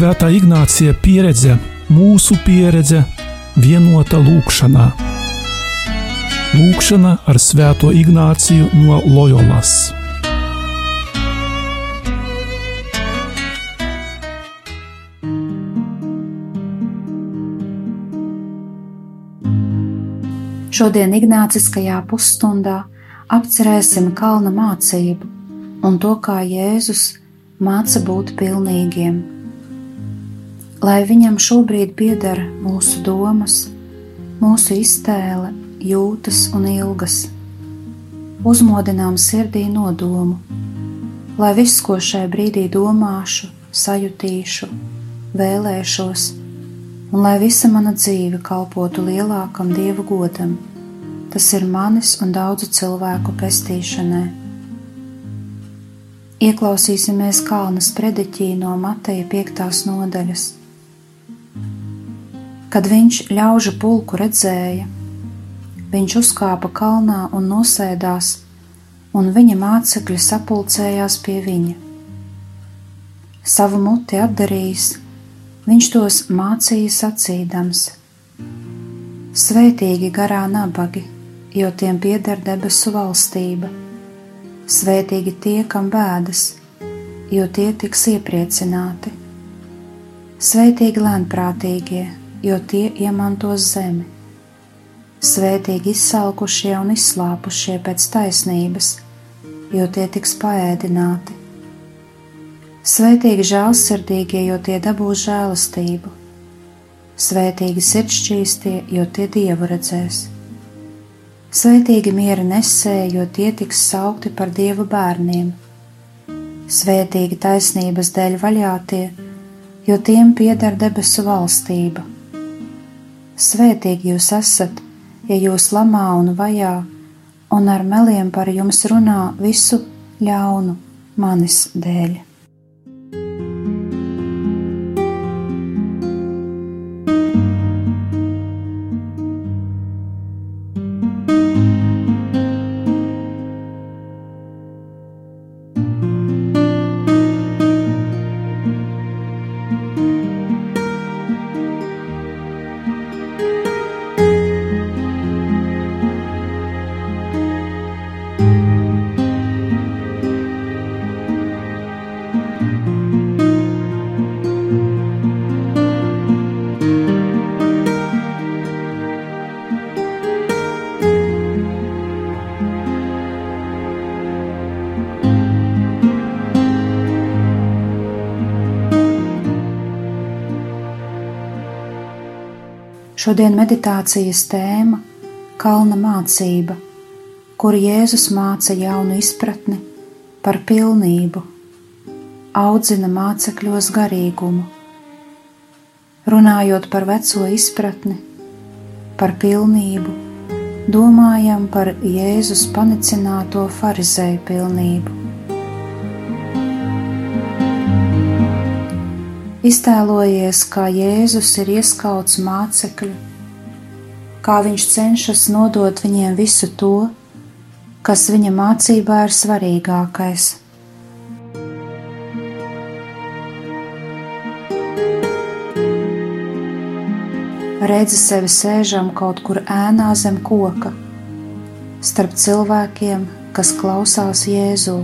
Svētā Ignācija pieredze, mūsu pieredze, vienota lūkšanā. Lūkšana ar Svēto Ignāciju no Loyolas. Šodien Ignāciskajā pusstundā apcerēsim kalna mācību un to, kā Jēzus māca būt pilnīgiem. Lai viņam šobrīd pieder mūsu domas, mūsu iztēle, jūtas un ilgas, uzmodinām sirdī nodomu, lai viss, ko šai brīdī domāšu, sajutīšu, vēlēšos, un lai visa mana dzīve kalpotu lielākam dievu godam, tas ir manis un daudzu cilvēku pestīšanai. Ieklausīsimies Kalnas prediķī no Mateja 5. nodaļas. Kad viņš ļaužu pulku redzēja, viņš uzkāpa kalnā un nosēdās, un viņa mācekļi sapulcējās pie viņa. Savu muti atdarījis, viņš tos mācīja sacīdams: Svētīgi garā nabagi, jo tiem pieder debesu valstība Svētīgi tie, kam bēdas, jo tie tiks iepriecināti. Svētīgi lēnprātīgie, jo tie iemantos zemi. Svētīgi izsalkušie un izslāpušie pēc taisnības, jo tie tiks paēdināti. Svētīgi žēlsirdīgie, jo tie dabūs žēlastību. Svētīgi sirdšķīstie, jo tie dievu redzēs. Svētīgi miera nesēji, jo tie tiks saukti par dievu bērniem. Svētīgi taisnības dēļ vaļātie, jo tiem pieder debesu valstība. Svētīgi jūs esat, ja jūs lamā un vajā, un ar meliem par jums runā visu ļaunu manis dēļ. Šodien meditācijas tēma - kalna mācība, kur Jēzus māca jaunu izpratni par pilnību, audzina mācekļos garīgumu. Runājot par veco izpratni, par pilnību, domājam par Jēzus panicināto farizēju pilnību. Iztēlojies, kā Jēzus ir ieskauts mācekļu, kā viņš cenšas nodot viņiem visu to, kas viņa mācībā ir svarīgākais. Redzi sevi sēžam kaut kur ēnā zem koka, starp cilvēkiem, kas klausās Jēzu.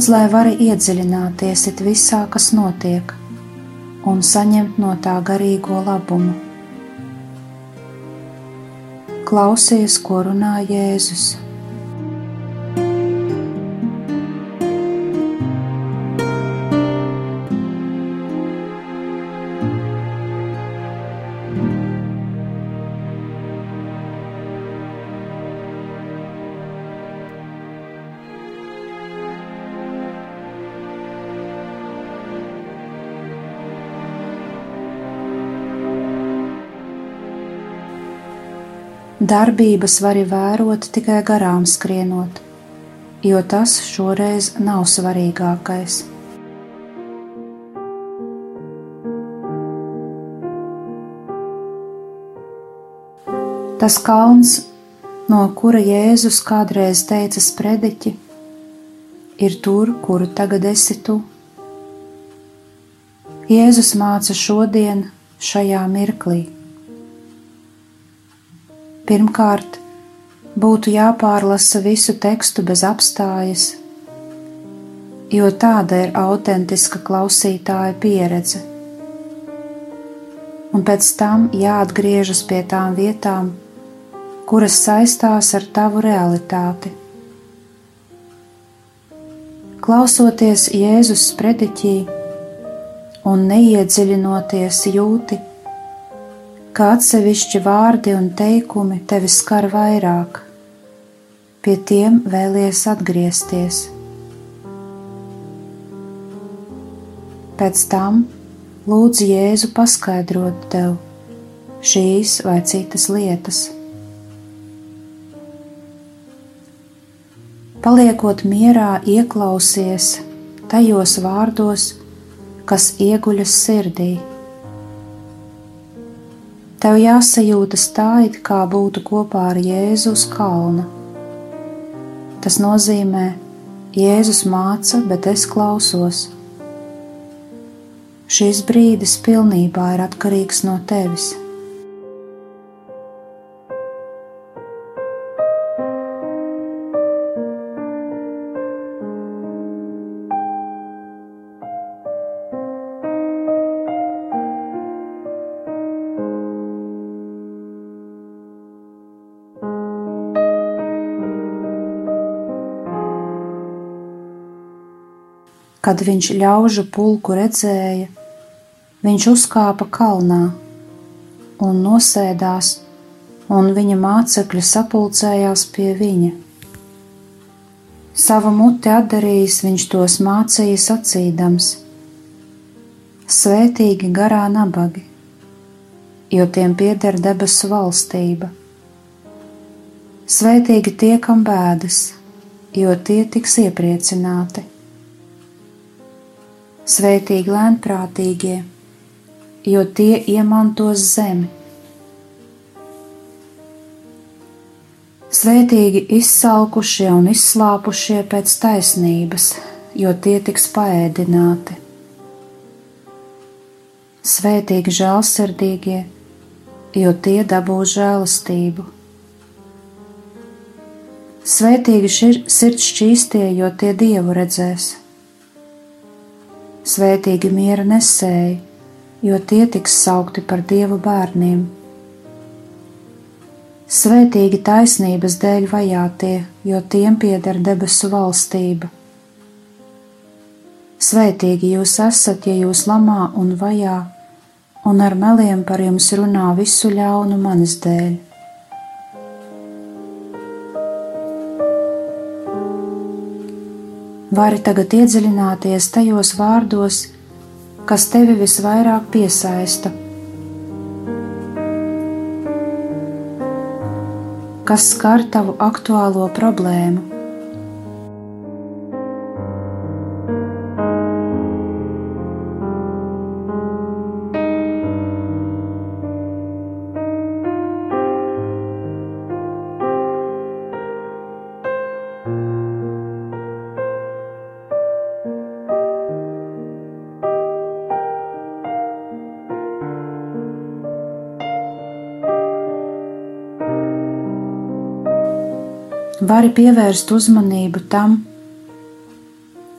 Lūdz, lai vari iedziļināties it visā, kas notiek, un saņemt no tā garīgo labumu. Klausies, ko runā Jēzus. Darbības vari vērot tikai garām skrienot, jo tas šoreiz nav svarīgākais. Tas kalns, no kura Jēzus kādreiz teica sprediķi, ir tur, kuru tagad esi tu. Jēzus māca šodien, šajā mirklī. Pirmkārt, būtu jāpārlasa visu tekstu bez apstājas, jo tāda ir autentiska klausītāja pieredze. Un pēc tam jāatgriežas pie tām vietām, kuras saistās ar tavu realitāti. Klausoties Jēzus sprediķī un neiedziļinoties jūti, ka atsevišķi vārdi un teikumi tevi skar vairāk, pie tiem vēlies atgriezties. Pēc tam lūdzu Jēzu paskaidrot tev šīs vai citas lietas. paliekot mierā, ieklausies tajos vārdos, kas ieguļas sirdī. Tev jāsajūtas tā, it kā būtu kopā ar Jēzu uz kalna. Tas nozīmē, Jēzus māca, bet es klausos. Šis brīdis pilnībā ir atkarīgs no tevis. Kad viņš ļaužu pulku redzēja, viņš uzkāpa kalnā un nosēdās, un viņa mācekļi sapulcējās pie viņa. Savu muti atdarījis, viņš tos mācīja sacīdams: Svētīgi garā nabagi, jo tiem pieder debesu valstība. Svētīgi tie, kam bēdas, jo tie tiks iepriecināti. Svētīgi lēnprātīgie, jo tie iemantos zemi. Svētīgi izsalkušie un izslāpušie pēc taisnības, jo tie tiks paēdināti. Svētīgi žēlsirdīgie, jo tie dabūs žēlastību. Svētīgi sirds šķīstie, jo tie dievu redzēs. Svētīgi miera nesēji, jo tie tiks saukti par dievu bērniem. Svētīgi taisnības dēļ vajātie, jo tiem pieder debesu valstība. Svētīgi jūs esat, ja jūs lamā un vajā, un ar meliem par jums runā visu ļaunu manis dēļ. Vari tagad iedziļināties tajos vārdos, kas tevi visvairāk piesaista. Kas skar tavu aktuālo problēmu? Vari pievērst uzmanību tam,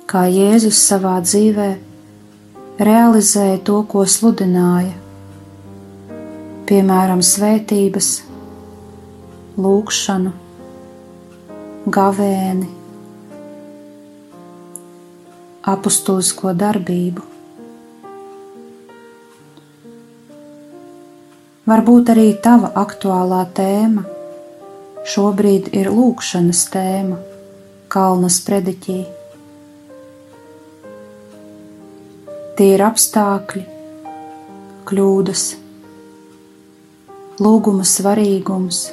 kā Jēzus savā dzīvē realizēja to, ko sludināja, piemēram, svētības, lūgšanu, gavēni, apustulisko darbību. Varbūt arī tava aktuālā tēma šobrīd ir lūkšanas tēma Kalnas prediķī. Tie ir apstākļi, kļūdas, lūguma svarīgums,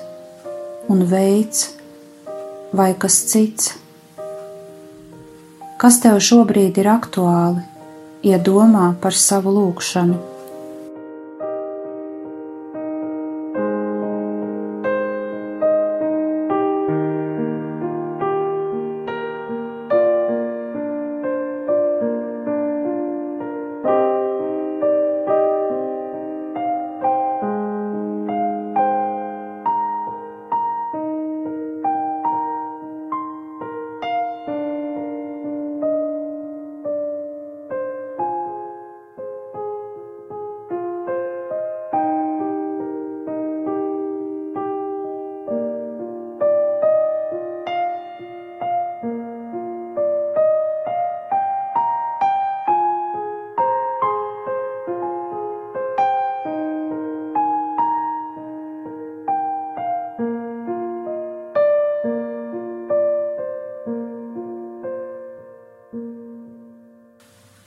un veids, vai kas cits? Kas tev šobrīd ir aktuāli, ja domā par savu lūgšanu?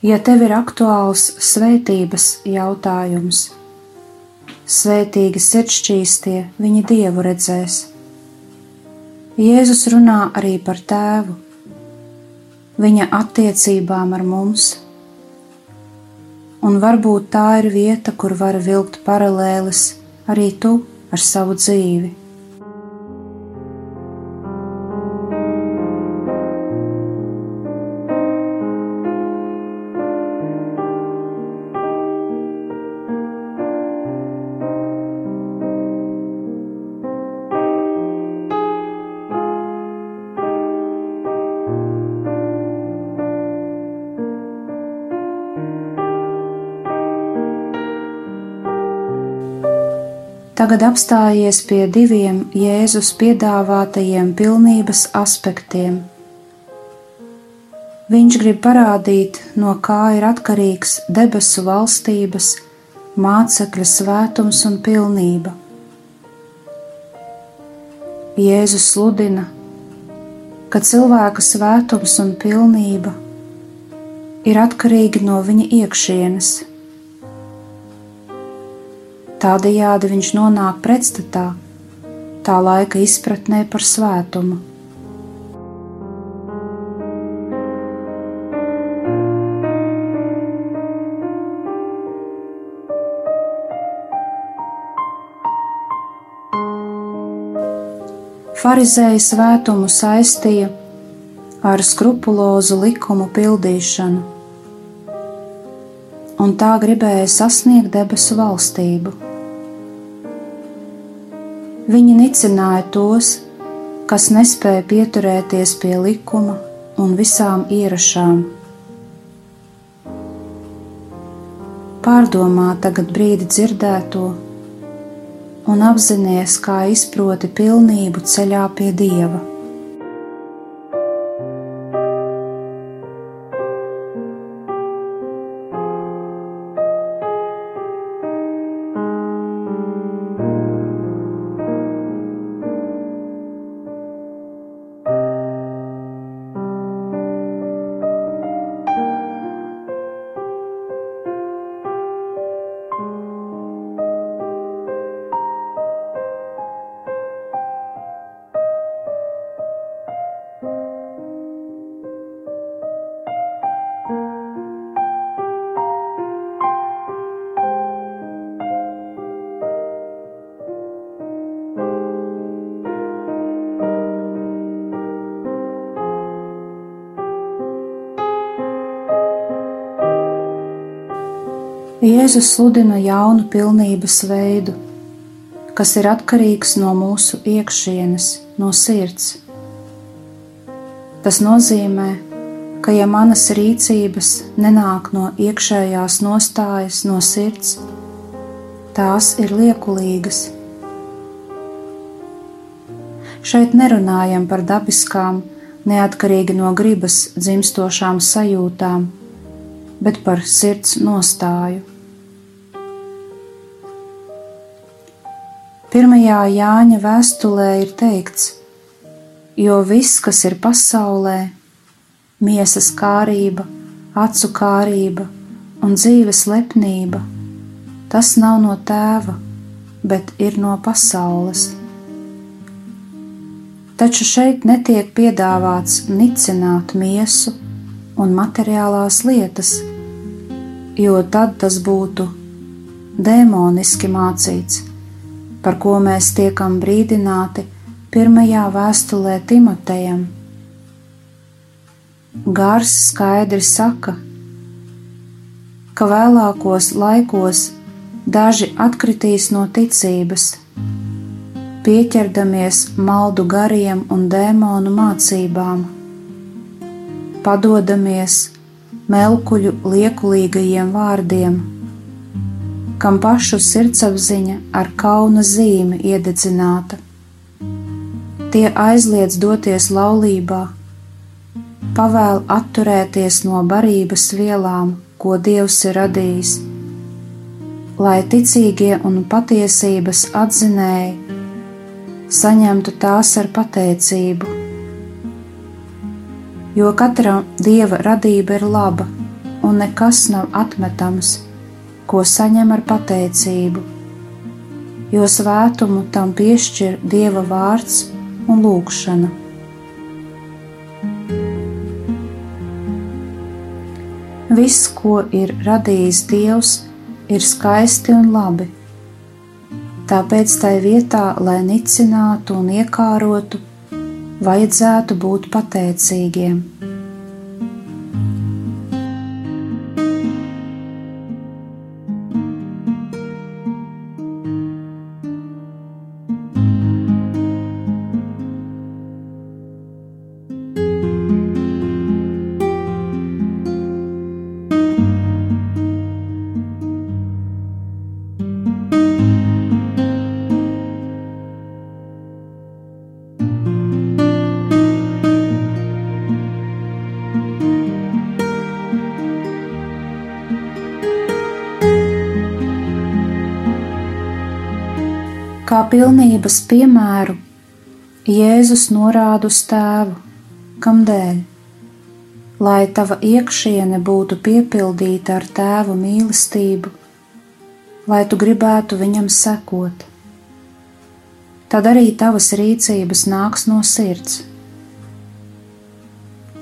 Ja tev ir aktuāls svētības jautājums, svētīgi sirdšķīstie viņi dievu redzēs. Jēzus runā arī par tēvu, viņa attiecībām ar mums, un varbūt tā ir vieta, kur var vilkt paralēles arī tu ar savu dzīvi. Tagad apstājies pie diviem Jēzus piedāvātajiem pilnības aspektiem. Viņš grib parādīt, no kā ir atkarīgs debesu valstības, mācekļa svētums un pilnība. Jēzus sludina, ka cilvēka svētums un pilnība ir atkarīgi no viņa iekšienes Tādējādi viņš nonāk pretstatā tā laika izpratnē par svētumu. Pharizēja svētumu saistīja ar skrupulozu likumu pildīšanu, un tā gribēja sasniegt debesu valstību. Viņi nicināja tos, kas nespēja pieturēties pie likuma un visām ierašām. Pārdomā tagad brīdi dzirdēto un apzināties, kā izproti pilnību ceļā pie Dieva. Jēzus sludina jaunu pilnības veidu, kas ir atkarīgs no mūsu iekšienes, no sirds. Tas nozīmē, ka ja manas rīcības nenāk no iekšējās nostājas, no sirds, tās ir liekulīgas. Šeit nerunājam par dabiskām, neatkarīgi no gribas dzimstošām sajūtām, bet par sirds nostāju. Pirmajā Jāņa vēstulē ir teikts, jo viss, kas ir pasaulē, miesas kārība, acu kārība un dzīves lepnība, tas nav no tēva, bet ir no pasaules. taču šeit netiek piedāvāts nicināt miesu un materiālās lietas, jo tad tas būtu demoniski mācīts, par ko mēs tiekam brīdināti pirmajā vēstulē Timotejam. Gars skaidri saka, ka vēlākos laikos daži atkritīs no ticības, pieķerdamies maldu gariem un dēmonu mācībām, padodamies melkuļu liekulīgajiem vārdiem, kam pašu sirdsapziņa ar kauna zīmi iededzināta. Tie aizliedz doties laulībā, pavēl atturēties no barības vielām, ko Dievs ir radījis lai ticīgie un patiesības atzinēji saņemtu tās ar pateicību. Jo katra dieva radība ir laba, un nekas nav atmetams, ko saņem ar pateicību, jo svētumu tam piešķir dieva vārds un lūgšana. Viss, ko ir radījis Dievs, ir skaisti un labi. Tāpēc tai vietā, lai nicinātu un iekārotu, vajadzētu būt pateicīgiem. Pilnības piemēru Jēzus norāda uz tēvu, kam dēļ, lai tava iekšiene būtu piepildīta ar tēva mīlestību, lai tu gribētu viņam sekot. Tad arī tavas rīcības nāks no sirds.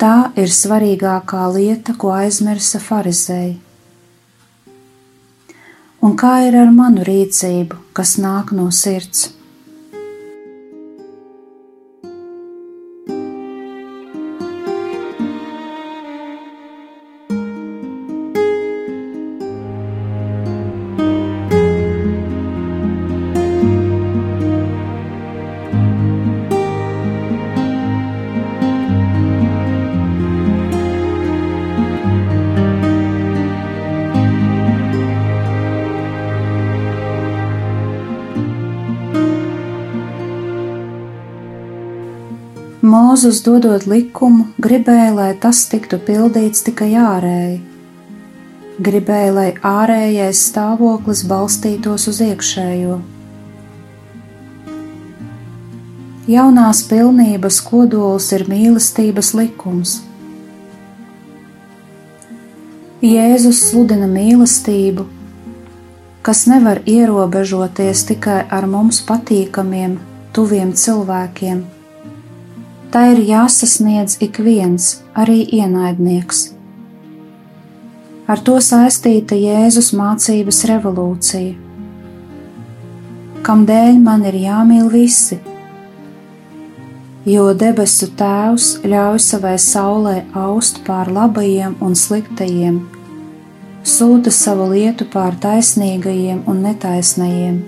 Tā ir svarīgākā lieta, ko aizmirsa farizēji. Un kā ir ar manu rīcību, kas nāk no sirds? Mūzus dodot likumu, gribēja, lai tas tiktu pildīts tikai ārēji. Gribēja, lai ārējais stāvoklis balstītos uz iekšējo. Jaunās pilnības kodols ir mīlestības likums. Jēzus sludina mīlestību, kas nevar ierobežoties tikai ar mums patīkamiem, tuviem cilvēkiem tā ir jāsasniedz ik viens, arī ienaidnieks. Ar to saistīta Jēzus mācības revolūcija. Kam dēļ man ir jāmīl visi? Jo debesu Tēvs ļauj savai saulē aust pār labajiem un sliktajiem, sūta savu lietu pār taisnīgajiem un netaisnajiem.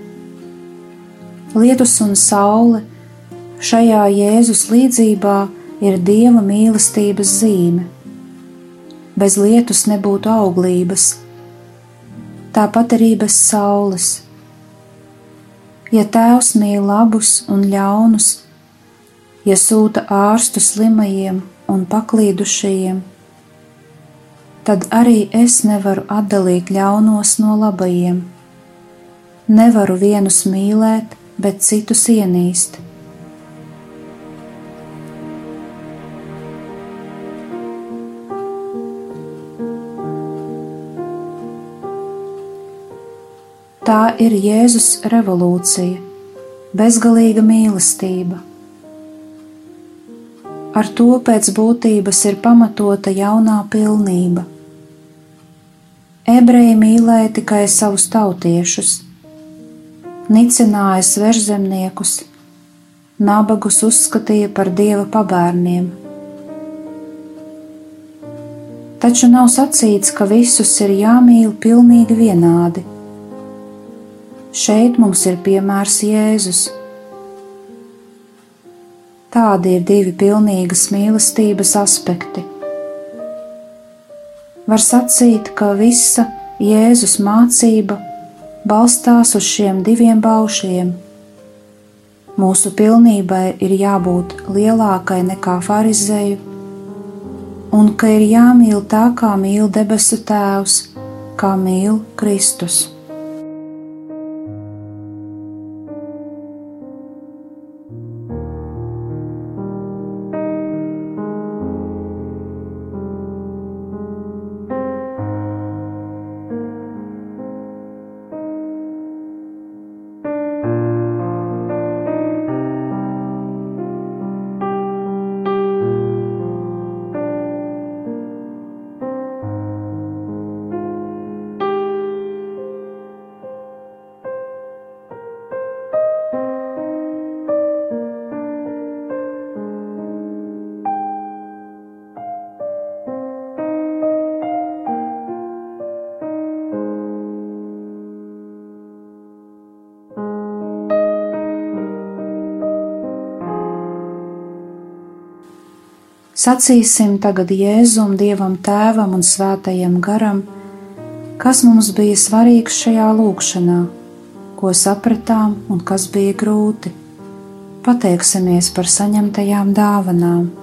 Lietus un saule Šajā Jēzus līdzībā ir dieva mīlestības zīme. Bez lietus nebūtu auglības, tāpat arī bez saules. Ja tēvs mīl labus un ļaunus, ja sūta ārstu slimajiem un paklīdušajiem, tad arī es nevaru atdalīt ļaunos no labajiem. Nevaru vienus mīlēt, bet citus ienīst. Tā ir Jēzus revolūcija, bezgalīga mīlestība. Ar to pēc būtības ir pamatota jaunā pilnība. Ebreji mīlēja tikai savus tautiešus, nicināja svežzemniekus, nabagus uzskatīja par dieva pabērniem. Taču nav sacīts, ka visus ir jāmīl pilnīgi vienādi. Šeit mums ir piemērs Jēzus. Tādi ir divi pilnīgas mīlestības aspekti. Var sacīt, ka visa Jēzus mācība balstās uz šiem diviem baušļiem. Mūsu pilnībai ir jābūt lielākai nekā farizēju un ka ir jāmīl tā, kā mīl debesu Tēvs, kā mīl Kristus. Sacīsim tagad Jēzum, Dievam Tēvam un Svētajam Garam, kas mums bija svarīgs šajā lūkšanā, ko sapratām un kas bija grūti. Pateiksimies par saņemtajām dāvanām.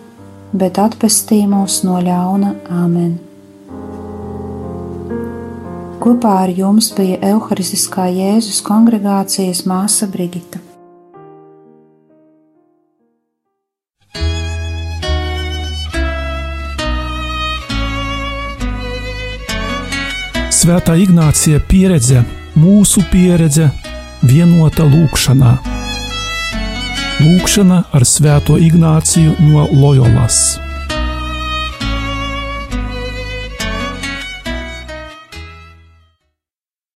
bet atpestī mūs no ļauna Āmen. Kopā ar jums bija Euharistiskā Jēzus kongregācijas māsa Brigita. Svētā Ignācija pieredze, mūsu pieredze, vienota lūkšanā. lūkšana ar sveto Ignacijų nuo Lojolas.